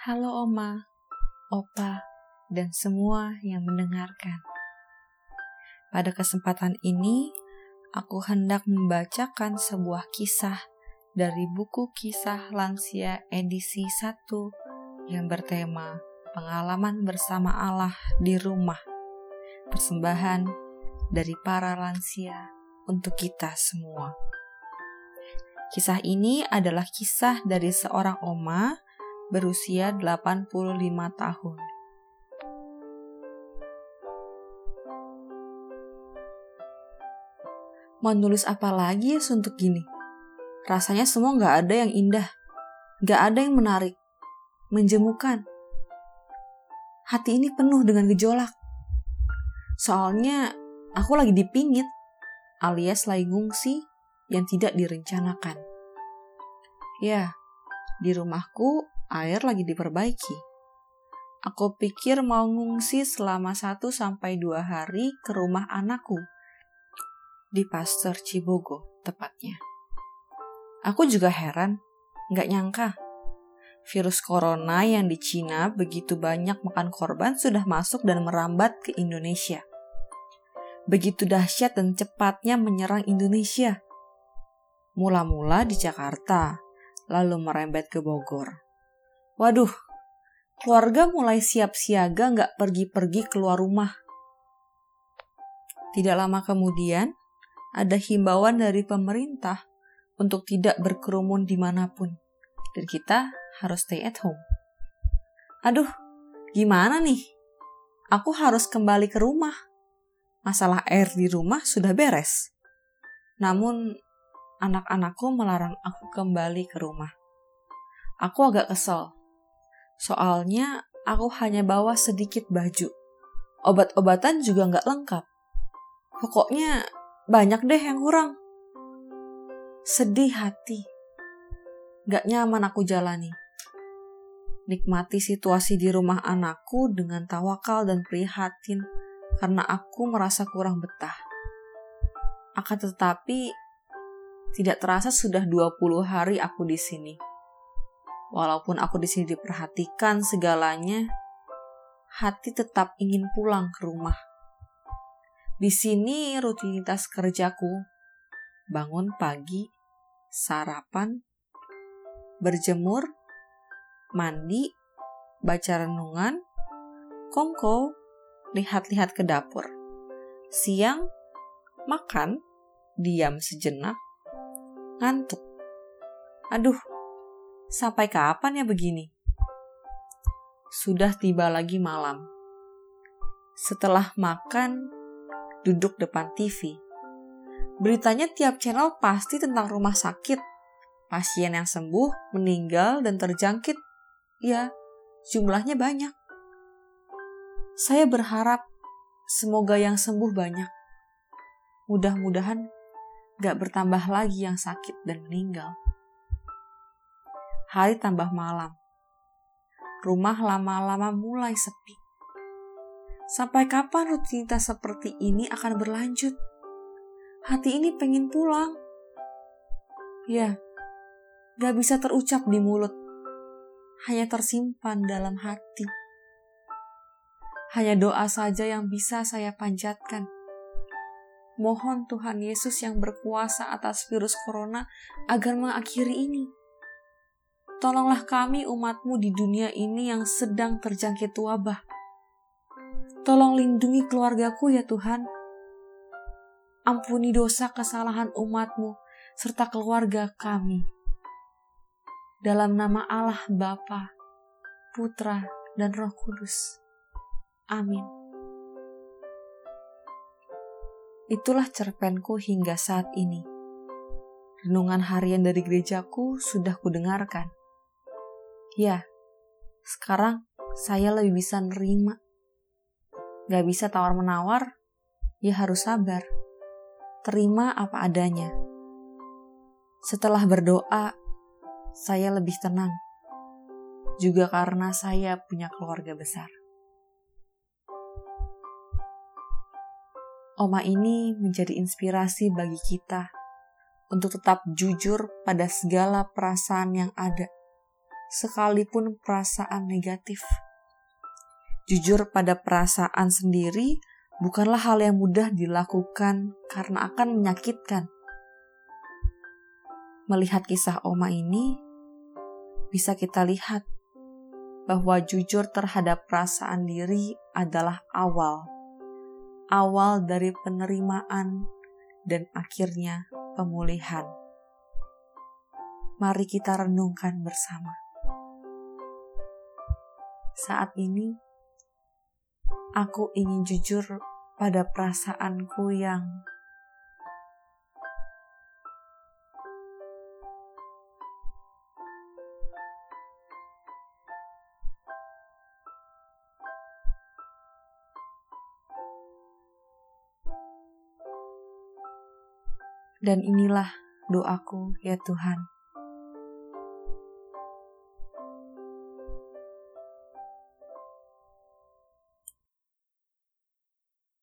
Halo Oma, Opa, dan semua yang mendengarkan. Pada kesempatan ini, aku hendak membacakan sebuah kisah dari buku kisah lansia edisi 1 yang bertema pengalaman bersama Allah di rumah. Persembahan dari para lansia untuk kita semua. Kisah ini adalah kisah dari seorang oma berusia 85 tahun. Mau nulis apa lagi ya untuk gini? Rasanya semua nggak ada yang indah, nggak ada yang menarik, menjemukan. Hati ini penuh dengan gejolak. Soalnya aku lagi dipingit, alias lagi ngungsi yang tidak direncanakan. Ya, di rumahku air lagi diperbaiki. Aku pikir mau ngungsi selama 1 sampai 2 hari ke rumah anakku di Pasteur Cibogo tepatnya. Aku juga heran, nggak nyangka virus corona yang di Cina begitu banyak makan korban sudah masuk dan merambat ke Indonesia. Begitu dahsyat dan cepatnya menyerang Indonesia. Mula-mula di Jakarta, lalu merembet ke Bogor. Waduh, keluarga mulai siap siaga nggak pergi-pergi keluar rumah. Tidak lama kemudian, ada himbauan dari pemerintah untuk tidak berkerumun di mana pun. Dan kita harus stay at home. Aduh, gimana nih? Aku harus kembali ke rumah. Masalah air di rumah sudah beres. Namun, anak-anakku melarang aku kembali ke rumah. Aku agak kesel. Soalnya aku hanya bawa sedikit baju. Obat-obatan juga nggak lengkap. Pokoknya banyak deh yang kurang. Sedih hati. Gak nyaman aku jalani. Nikmati situasi di rumah anakku dengan tawakal dan prihatin karena aku merasa kurang betah. Akan tetapi, tidak terasa sudah 20 hari aku di sini. Walaupun aku di sini diperhatikan segalanya, hati tetap ingin pulang ke rumah. Di sini rutinitas kerjaku, bangun pagi, sarapan, berjemur, mandi, baca renungan, kongko, lihat-lihat ke dapur. Siang, makan, diam sejenak, ngantuk. Aduh, sampai kapan ya begini? Sudah tiba lagi malam. Setelah makan, duduk depan TV. Beritanya tiap channel pasti tentang rumah sakit, pasien yang sembuh, meninggal, dan terjangkit. Ya, jumlahnya banyak. Saya berharap semoga yang sembuh banyak. Mudah-mudahan gak bertambah lagi yang sakit dan meninggal. Hari tambah malam. Rumah lama-lama mulai sepi. Sampai kapan rutinitas seperti ini akan berlanjut? Hati ini pengen pulang. Ya, gak bisa terucap di mulut. Hanya tersimpan dalam hati. Hanya doa saja yang bisa saya panjatkan Mohon Tuhan Yesus yang berkuasa atas virus corona agar mengakhiri ini. Tolonglah kami umatmu di dunia ini yang sedang terjangkit wabah. Tolong lindungi keluargaku ya Tuhan. Ampuni dosa kesalahan umatmu serta keluarga kami. Dalam nama Allah Bapa, Putra, dan Roh Kudus. Amin. Itulah cerpenku hingga saat ini. Renungan harian dari gerejaku sudah kudengarkan. Ya, sekarang saya lebih bisa nerima. Gak bisa tawar-menawar, ya harus sabar. Terima apa adanya. Setelah berdoa, saya lebih tenang. Juga karena saya punya keluarga besar. Oma ini menjadi inspirasi bagi kita untuk tetap jujur pada segala perasaan yang ada, sekalipun perasaan negatif. Jujur pada perasaan sendiri bukanlah hal yang mudah dilakukan karena akan menyakitkan. Melihat kisah Oma ini, bisa kita lihat bahwa jujur terhadap perasaan diri adalah awal. Awal dari penerimaan dan akhirnya pemulihan. Mari kita renungkan bersama. Saat ini, aku ingin jujur pada perasaanku yang Dan inilah doaku, ya Tuhan.